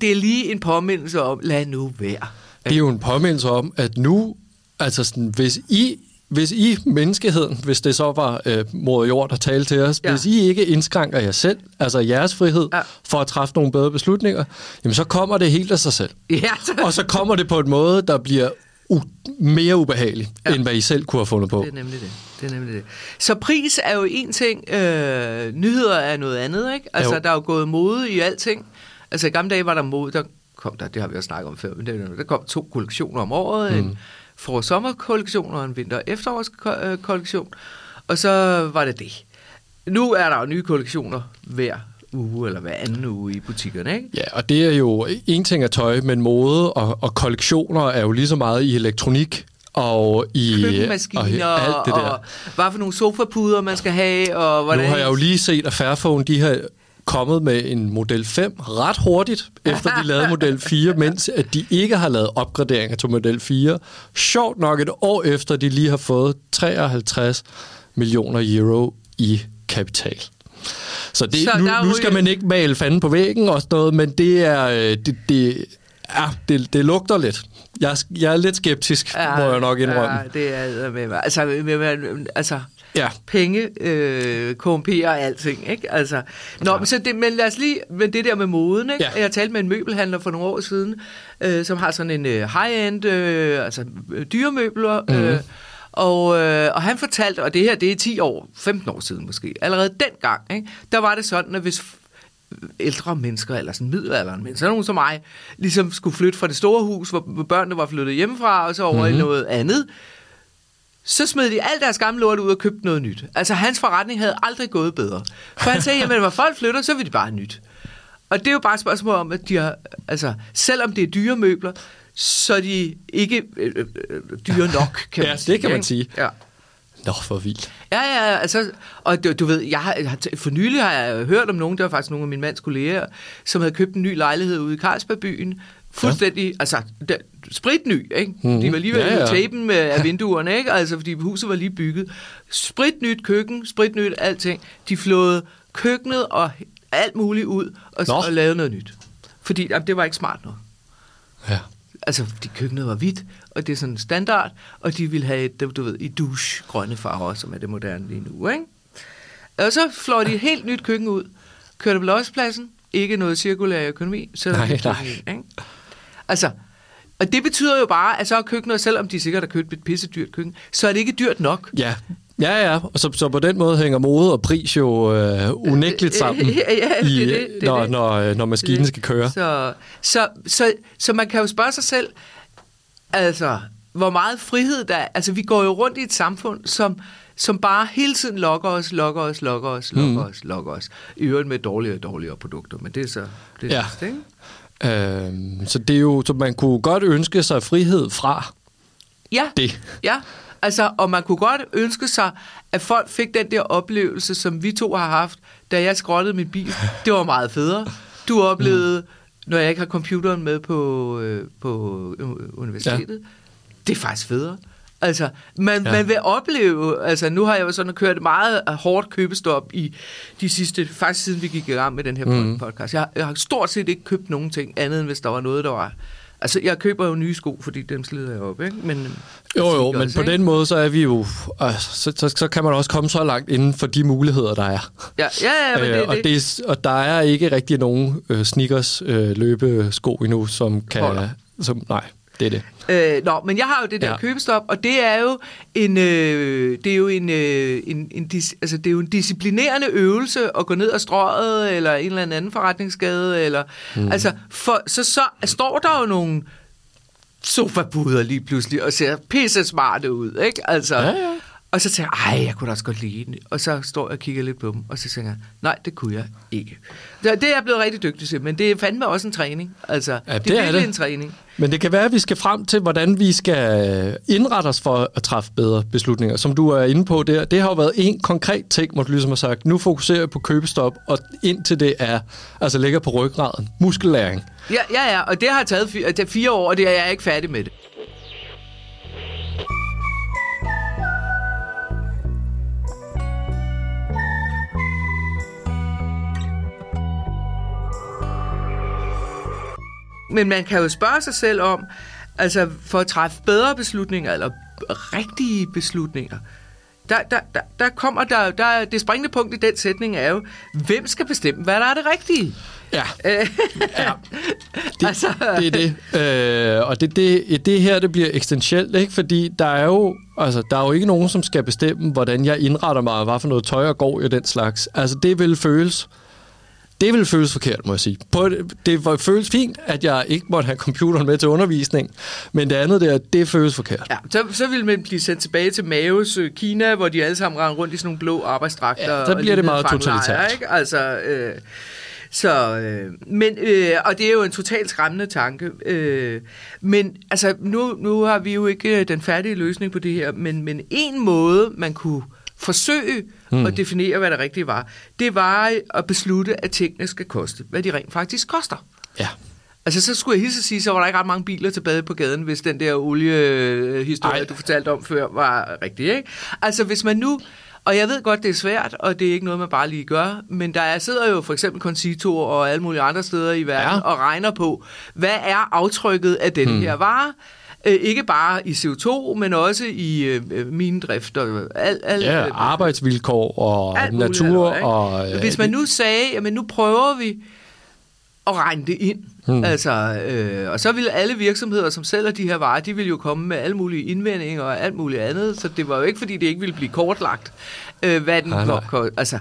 det er lige en påmindelse om, lad nu være. Det er jo en påmindelse om, at nu, altså sådan, hvis I, hvis I, menneskeheden, hvis det så var øh, moder jord, der talte til os, ja. Hvis I ikke indskrænker jer selv, altså jeres frihed, ja. For at træffe nogle bedre beslutninger, jamen så kommer det helt af sig selv. Ja, Og så kommer det på en måde, der bliver u- mere ubehagelig, ja. End hvad I selv kunne have fundet på. Det er nemlig det. det, er nemlig det. Så pris er jo en ting, øh, nyheder er noget andet, ikke? Altså, Jo. der er jo gået mode i alting. Altså, i gamle dage var der mode, der kom der, det har vi også snakket om før, men der kom to kollektioner om året, mm. en forår-sommerkollektion og en vinter-efterårskollektion. Og så var det det. Nu er der jo nye kollektioner hver uge eller hver anden uge i butikkerne, ikke? Ja, og det er jo en ting af tøj, men mode og, og kollektioner er jo lige så meget i elektronik og i køkkenmaskiner og alt det der. og hvad for nogle sofapuder man skal have, og hvordan... Nu har jeg jo lige set, at Fairphone, de har kommet med en Model 5 ret hurtigt, efter de lavede Model 4, mens at de ikke har lavet opgraderinger til Model 4. Sjovt nok et år efter, de lige har fået 53 millioner euro i kapital. Så, det, Så nu, nu skal man ikke male fanden på væggen og sådan noget, men det er... øh, Det, det, ja, det, det lugter lidt. Jeg, er- jeg er lidt skeptisk, ja, må jeg nok indrømme. Ja, det er med mig. Altså, med, med, altså Ja. penge øh, korrumperer alting, ikke? Altså, nå, ja. men, så det, men lad os lige med det der med moden, ikke? Ja. Jeg talte med en møbelhandler for nogle år siden, øh, som har sådan en øh, high-end, øh, altså øh, dyremøbler, Mhm. øh, og, øh, og han fortalte, og det her, det er 10 år, 15 år siden måske, allerede dengang, ikke? der var det sådan, at hvis ældre mennesker, eller sådan middelalderen mennesker, nogen som mig, ligesom skulle flytte fra det store hus, hvor hvor børnene var flyttet hjemmefra, og så over mm-hmm. i noget andet, så smed de alt deres gamle lort ud og købte noget nyt. Altså, hans forretning havde aldrig gået bedre. For han sagde, jamen, når folk flytter, så vil de bare have nyt. Og det er jo bare et spørgsmål om, at de har, altså, selvom det er dyre møbler, så er de ikke øh, øh, øh, dyre nok, kan Ja, man det sige. kan man sige. Ja. Nå, for vildt. Ja, ja, altså, og du, du ved, jeg har, for nylig har jeg hørt om nogen, der var faktisk nogle af min mands kolleger, som havde købt en ny lejlighed ude i Carlsbergbyen, fuldstændig, ja. altså, der, spritny, ikke? Mm-hmm. De var lige ved Ja, at ja. tape med af vinduerne, ikke? Altså, fordi huset var lige bygget. Spritnyt køkken, spritnyt alting. De flåede køkkenet og alt muligt ud og, Nå. og lavede noget nyt. Fordi jamen, det var ikke smart nok. Ja. Altså, fordi køkkenet var hvidt, og det er sådan standard, og de ville have et, du ved, i douche grønne farver, som er det moderne lige nu, ikke? Og så flår de et helt nyt køkken ud, kører det på lospladsen, ikke noget cirkulær økonomi, så Nej, køkken nej. ikke? Altså, og det betyder jo bare, at så er køkkenet, selvom de sikkert har købt et pisse dyrt køkken, så er det ikke dyrt nok. Ja, ja, ja. Og så, så på den måde hænger mode og pris jo øh, unægteligt sammen, Ja, ja, det i, det, det når, det. Når, øh, når maskinen skal køre. Så, så, så, så man kan jo spørge sig selv, altså, hvor meget frihed der er. Altså, vi går jo rundt i et samfund, som, som bare hele tiden lokker os, lokker os, lokker os, lokker Mm. os, lokker os. I øvrigt med dårligere og dårligere produkter, men det er så det er Ja. sidste, ikke? Øhm, så det er jo, så man kunne godt ønske sig frihed fra Ja, det. ja. Altså, og man kunne godt ønske sig, at folk fik den der oplevelse, som vi to har haft, da jeg skrottede min bil. Det var meget federe. Du oplevede, når jeg ikke har computeren med på, øh, på øh, universitetet. Ja. Det er faktisk federe. Altså, man, Ja. man vil opleve, altså nu har jeg jo sådan kørt et meget hårdt købestop i de sidste, faktisk siden vi gik i gang med den her mm. podcast. Jeg, har- jeg har stort set ikke købt nogen ting, andet end hvis der var noget, der var... Altså, jeg køber jo nye sko, fordi dem slider jeg op, ikke? Men, Jo, jo, men på ikke? den måde, så er vi jo... Altså, så, så, så kan man også komme så langt inden for de muligheder, der er. Ja, ja, ja men det, Øh, og, det, og der er ikke rigtig nogen øh, sneakers øh, løbesko endnu, som kan... Holder. Som, nej, det er det. Øh, nå, men jeg har jo det der Ja. købestop, og det er jo en, øh, det er jo en, øh, en, en dis, altså det er jo en disciplinerende øvelse at gå ned ad strøget eller en eller anden forretningsgade eller mm. altså for så så står der jo nogle sofabuder lige pludselig og ser pisse smarte ud, ikke? Altså Ja, ja. Og så tænker jeg, ej, jeg kunne da også godt lide den. Og så står jeg og kigger lidt på dem, og så tænker jeg, nej, det kunne jeg ikke. Det, det er jeg blevet rigtig dygtig til, men det er fandme også en træning. Altså, Ja, det, det er det. en træning. Men det kan være, at vi skal frem til, hvordan vi skal indrette os for at træffe bedre beslutninger. Som du er inde på der, det har jo været en konkret ting, hvor du ligesom har sagt, nu fokuserer jeg på købestop, og indtil det er, altså ligger på ryggraden, muskellæring. Ja, ja, ja, og det har taget fire, fire år, og det er jeg ikke færdig med det. Men man kan jo spørge sig selv om, altså for at træffe bedre beslutninger, eller rigtige beslutninger, der, der, der, der kommer der, der, det springende punkt i den sætning er jo, hvem skal bestemme, hvad der er det rigtige? Ja, ja. Det, Altså- det er det. Øh, og det, det, det her, det bliver eksistentielt, ikke? Fordi der er, jo, altså, der er jo ikke nogen, som skal bestemme, hvordan jeg indretter mig, og hvad for noget tøj jeg går i den slags. Altså, det vil føles Det ville føles forkert, må jeg sige. På, det var- føles fint, at jeg ikke måtte have computeren med til undervisning, men det andet der, det føles forkert. Ja, så, så vil man blive sendt tilbage til Maos øh, Kina, hvor de alle sammen render rundt i sådan nogle blå arbejdsdragter. Ja, der bliver det meget totalitært. Ikke? Altså, øh, så, øh, men, øh, og det er jo en totalt skræmmende tanke. Øh, men altså, nu, nu har vi jo ikke øh, den færdige løsning på det her, men, men en måde, man kunne forsøge mm. at definere, hvad det rigtige var, det var at beslutte, at tingene skal koste, hvad de rent faktisk koster. Ja. Altså, så skulle jeg hilse sige, så var der ikke ret mange biler tilbage på gaden, hvis den der oliehistorie, Ej. du fortalte om før, var rigtig, ikke? Altså, hvis man nu... Og jeg ved godt, det er svært, og det er ikke noget, man bare lige gør, men der er, sidder jo for eksempel Concito og alle mulige andre steder i verden Ja. og regner på, hvad er aftrykket af den Hmm. her vare? Øh, ikke bare i CO2, men også i øh, øh, minedrift og alt. alt Ja, øh, arbejdsvilkår og alt muligt natur. ikke? og, øh, Hvis man nu sagde, jamen nu prøver vi at regne det ind. Hmm. Altså, øh, og så ville alle virksomheder, som sælger de her varer, de ville jo komme med alle mulige indvendinger og alt muligt andet. Så det var jo ikke, fordi det ikke ville blive kortlagt, øh, hvad den kom. Altså,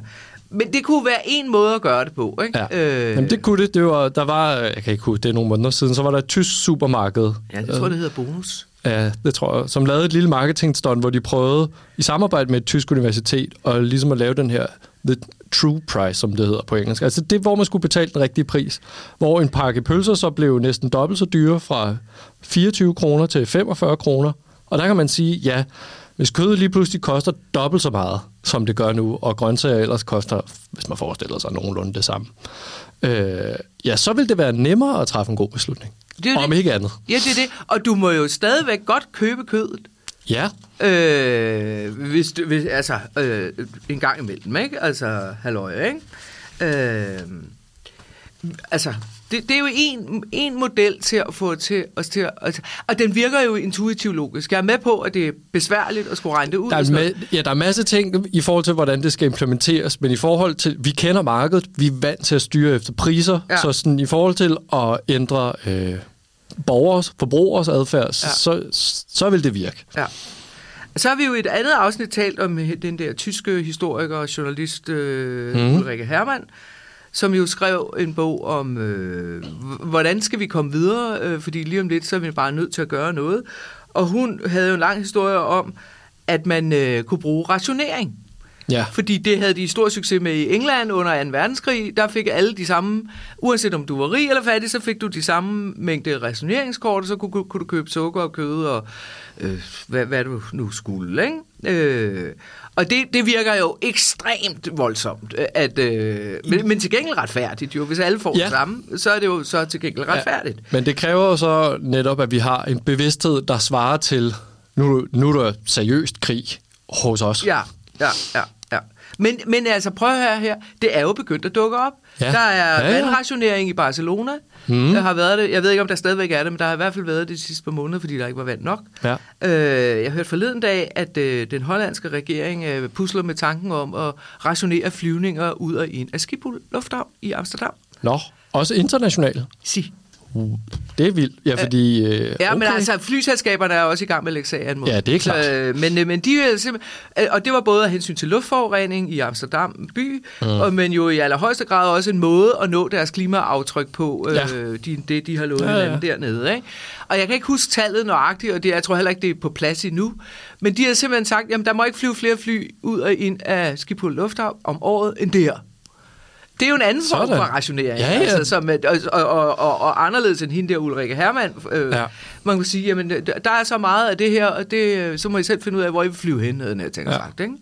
men det kunne være en måde at gøre det på, ikke? Ja. Øh, Jamen, det kunne det. det var, der var, jeg kan ikke huske, det er nogle måneder siden, så var der et tysk supermarked. ja, jeg tror, det hedder bonus. Ja, det tror jeg. Som lavede et lille marketingstunt, hvor de prøvede i samarbejde med et tysk universitet og ligesom at lave den her the true price, som det hedder på engelsk. Altså det, hvor man skulle betale den rigtige pris. Hvor en pakke pølser så blev næsten dobbelt så dyre fra 24 kroner til 45 kroner. Og der kan man sige, ja, hvis kødet lige pludselig koster dobbelt så meget, som det gør nu, og grøntsager ellers koster, hvis man forestiller sig nogenlunde det samme, øh, ja, så vil det være nemmere at træffe en god beslutning. Det er Om det. ikke andet. Ja, det er det. Og du må jo stadigvæk godt købe kødet. Ja, Øh, hvis, du- hvis, altså, øh, en gang imellem, ikke? Altså, halløj, ikke? Øh, altså, det, det er jo en, en model til at få til os til at... Og den virker jo intuitivt logisk. Jeg er med på, at det er besværligt at skulle regne det ud. Der er, ma- ja, der er masser af ting i forhold til, hvordan det skal implementeres, men i forhold til, vi kender markedet, vi er vant til at styre efter priser, Ja. så sådan, i forhold til at ændre øh, borgers, forbrugers adfærd, Ja. så, så vil det virke. Ja. Så har vi jo i et andet afsnit talt om den der tyske historiker og journalist øh, mm. Ulrike Hermann, som jo skrev en bog om, øh, hvordan skal vi komme videre, øh, fordi lige om lidt, så er vi bare nødt til at gøre noget. Og hun havde jo en lang historie om, at man øh, kunne bruge rationering. Ja. Fordi det havde de stor succes med i England under 2. verdenskrig. Der fik alle de samme, uanset om du var rig eller fattig, så fik du de samme mængde rationeringskort, og så kunne, kunne du købe sukker og kød og øh, hvad, hvad du nu skulle. Ikke? Øh, og det, det virker jo ekstremt voldsomt, at, øh, men, men til gengæld retfærdigt jo. Hvis alle får ja. Ja. det samme, så er det jo så til gengæld retfærdigt. Men det kræver jo så netop, at vi har en bevidsthed, der svarer til, nu, nu er der seriøst krig hos os. Ja, ja, ja. Men, men altså, prøv at høre her. Det er jo begyndt at dukke op. Ja. Der er Ja, ja. vandrationering i Barcelona. Mm. Der har været det. Jeg ved ikke, om der stadigvæk er det, men der har i hvert fald været det de sidste par måneder, fordi der ikke var vand nok. Ja. Øh, jeg hørte forleden dag, at øh, den hollandske regering øh, pusler med tanken om at rationere flyvninger ud og ind af Schiphol Lufthavn i Amsterdam. Nå, også internationalt. Sig. Det er vildt. Ja, fordi... Øh, Ja, okay. men altså, flyselskaberne er også i gang med at lægge sag an mod. Ja, det er klart. Øh, men, øh, men de er øh, og det var både af hensyn til luftforurening i Amsterdam by, mm. og, men jo i allerhøjeste grad også en måde at nå deres klimaaftryk på, øh, Ja. de, det de har lovet Ja, ja. hinanden dernede. Ikke? Og jeg kan ikke huske tallet nøjagtigt, og det, jeg tror heller ikke, det er på plads endnu, men de har simpelthen sagt, jamen der må ikke flyve flere fly ud og ind af Schiphol Lufthavn om året end det her. Det er jo en anden form for rationering, Ja, ja. Altså, som, er- og, og, og, og, anderledes end hende der Ulrike Hermann. Øh, Ja. Man kan sige, jamen, der er så meget af det her, og det, så må I selv finde ud af, hvor I vil flyve hen, havde jeg tænkt Ja. sagt, ikke?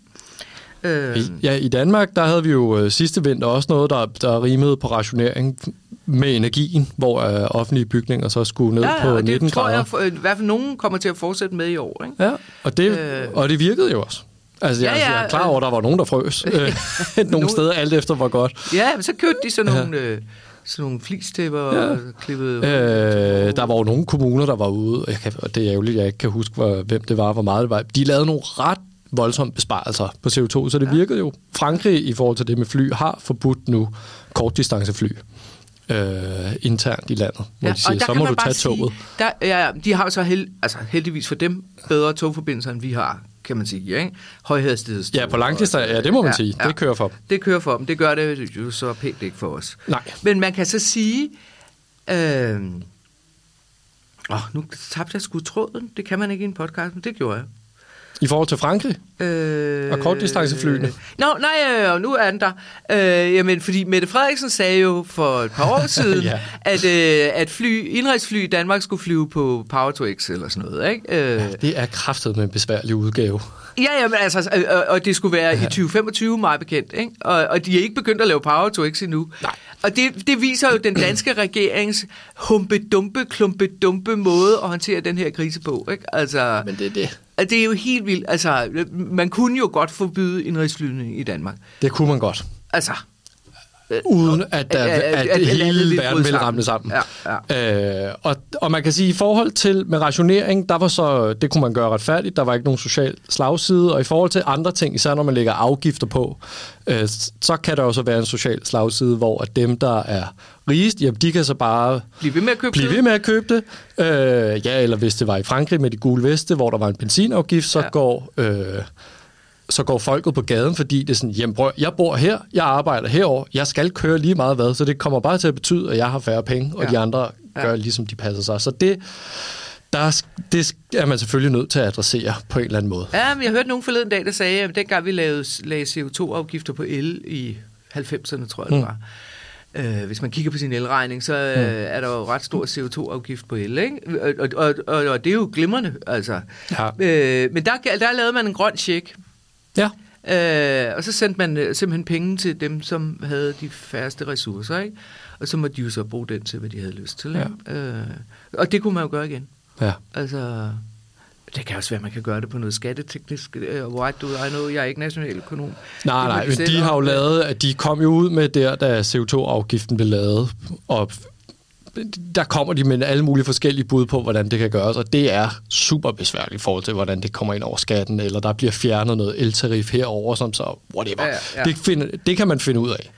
Øh, Ja, i Danmark, der havde vi jo øh, sidste vinter også noget, der, der rimede på rationering med energien, hvor øh, offentlige bygninger så skulle ned ja, på og det 19 tror grader. jeg, for, i hvert fald nogen kommer til at fortsætte med i år, ikke? Ja, og det, Øh. øh, og det virkede jo også. Altså, jeg, Ja, ja, ja, ja, jeg er klar over, at der var nogen, der frøs. Øh, nogle Nogen- steder, alt efter hvor godt. Ja, men så købte de sådan Ja. nogle, øh, sådan nogle flistæpper Ja. og klippede... Øh, der var jo nogle kommuner, der var ude, og, jeg kan, og det er ærgerligt, jeg ikke kan huske, hvor, hvem det var, hvor meget det var. De lavede nogle ret voldsomme besparelser på CO2, så det ja. virkede jo. Frankrig, i forhold til det med fly, har forbudt nu kortdistancefly øh, internt i landet, hvor ja, de siger, der så kan må du bare tage toget. Sige, der, ja, ja, de har jo så held, altså heldigvis for dem bedre togforbindelser, end vi har. Kan man sige. Ikke? Højhastighedstog. Ja, på langdistance, ja, det må man ja, sige. Det kører for dem. Det kører for dem. Det gør det jo så pænt ikke for os. Nej. Men man kan så sige... Øh, åh, nu tabte jeg sgu tråden. Det kan man ikke i en podcast, men det gjorde jeg. I forhold til Frankrig? Øh, Og kortdistanceflyene? Nå, nej, øh, nu er den der. Øh, jamen, fordi Mette Frederiksen sagde jo for et par år siden, Ja. at, øh, at fly, indrigsfly i Danmark skulle flyve på Power to X eller sådan noget. Ikke? Øh, Ja, det er kraftet med en besværlig udgave. Ja, ja, men altså, øh, øh, og det skulle være i 2025, meget bekendt, ikke? Og, og de er ikke begyndt at lave Power to X endnu. Nej. Og det, det viser jo den danske regerings humpe-dumpe, klumpe-dumpe måde at håndtere den her krise på, ikke? Altså, Men det er det. Det er jo helt vildt. Altså, man kunne jo godt forbyde indrigsflyvning i Danmark. Det kunne man godt. Altså, Uden at, der, At- at, at- hele verden ville ramle sammen. Ja, Øh, og, og man kan sige, i forhold til med rationering, der var så, det kunne man gøre retfærdigt, der var ikke nogen social slagside, og i forhold til andre ting, især når man lægger afgifter på, øh, så kan der jo så være en social slagside, hvor at dem, der er rigest, jamen, de kan så bare bliv ved med at købe blive kød. ved med at købe det. Øh, ja, eller hvis det var i Frankrig med de gule veste, hvor der var en benzinafgift, så Ja. ja. går... Øh, så går folket på gaden, fordi det er sådan, jamen jeg bor her, jeg arbejder herover, jeg skal køre lige meget hvad, så det kommer bare til at betyde, at jeg har færre penge, og Ja. ja. de andre Ja. gør ligesom de passer sig. Så det, der, det er man selvfølgelig nødt til at adressere på en eller anden måde. Ja, men jeg hørte nogen forleden dag, der sagde, at dengang vi lavede, lavede CO2-afgifter på el i 90'erne, tror jeg det Mm. var. Øh, hvis man kigger på sin elregning, så øh, er der jo ret stor CO2-afgift på el, ikke? Og, og, og, og, og det er jo glimrende, altså. Ja. Øh, men der, der lavede man en grøn check, Ja, øh, og så sendte man øh, simpelthen penge til dem, som havde de færreste ressourcer, ikke? Og så måtte de jo så bruge den til, hvad de havde lyst til, ikke? Øh, og det kunne man jo gøre igen. ja. Altså, det kan også være, at man kan gøre det på noget skatteteknisk. Uh, right do I know, jeg er ikke nationaløkonom. Nej, nej, de men de har jo lavet, at de kom jo ud med der, da CO2-afgiften blev lavet, og der kommer de med alle mulige forskellige bud på, hvordan det kan gøres, og det er super besværligt i forhold til, hvordan det kommer ind over skatten, eller der bliver fjernet noget eltarif herover, som så, whatever. Ja, ja. Det, find, det kan man finde ud af.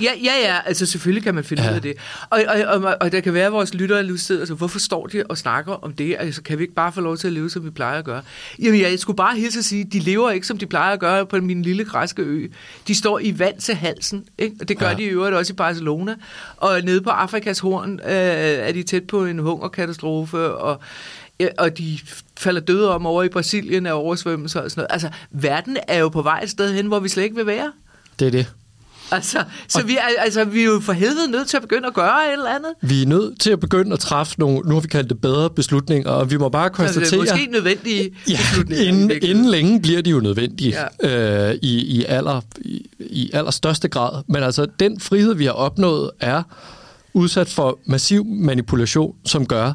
Ja, ja, ja, altså selvfølgelig kan man finde Ja. ud af det. Og, og, og, og der kan være, at vores lyttere nu sidder og så, hvorfor står de og snakker om det? Altså, kan vi ikke bare få lov til at leve, som vi plejer at gøre? Jamen, jeg skulle bare hilse at sige, de lever ikke, som de plejer at gøre på min lille græske ø. De står i vand til halsen, ikke? Og det gør ja. De i øvrigt også i Barcelona. Og nede på Afrikas horn øh, er de tæt på en hungerkatastrofe, og og de falder døde om over i Brasilien af oversvømmelser og sådan noget. Altså, verden er jo på vej et sted hen, hvor vi slet ikke vil være. Det er det. Altså, så vi er, altså, vi er jo for helvede nødt til at begynde at gøre et eller andet. Vi er nødt til at begynde at træffe nogle, nu har vi kaldt det bedre beslutninger, og vi må bare Altså, det konstatere... er måske nødvendige Ja, beslutninger. inden, inden længe bliver de jo nødvendige ja. øh, i, i, aller, i, i allerstørste grad. Men altså, den frihed, vi har opnået, er udsat for massiv manipulation, som gør,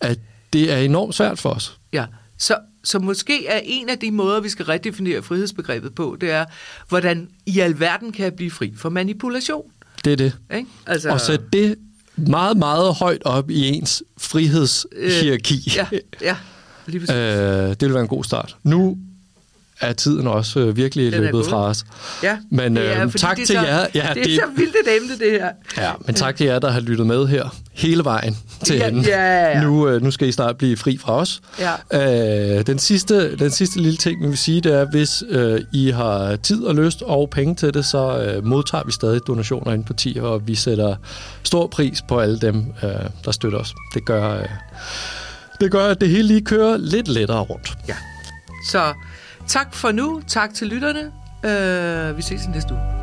at det er enormt svært for os. Ja, så, så måske er en af de måder, vi skal redefinere frihedsbegrebet på, det er, hvordan i alverden kan jeg blive fri for manipulation. Det er det. Ikke? Altså, Og sætte det meget, meget højt op i ens frihedshierarki. Øh, ja, ja, lige præcis. øh, det vil være en god start. Nu er tiden også øh, virkelig Den løbet fra os. ja, men, det er, øh, fordi tak til så, jer. Ja, det er det- så vildt et emne, det her. Ja, men tak til jer, der har lyttet med her hele vejen til Ja, enden. ja, ja. Nu, øh, nu skal I snart blive fri fra os. Ja. Øh, den, sidste, den sidste lille ting, vi vil sige, det er, hvis øh, I har tid og lyst og penge til det, så øh, modtager vi stadig donationer ind på 10, og vi sætter stor pris på alle dem, øh, der støtter os. Det gør, øh, det gør, at det hele lige kører lidt lettere rundt. Ja. Så tak for nu. Tak til lytterne. Uh, vi ses i næste uge.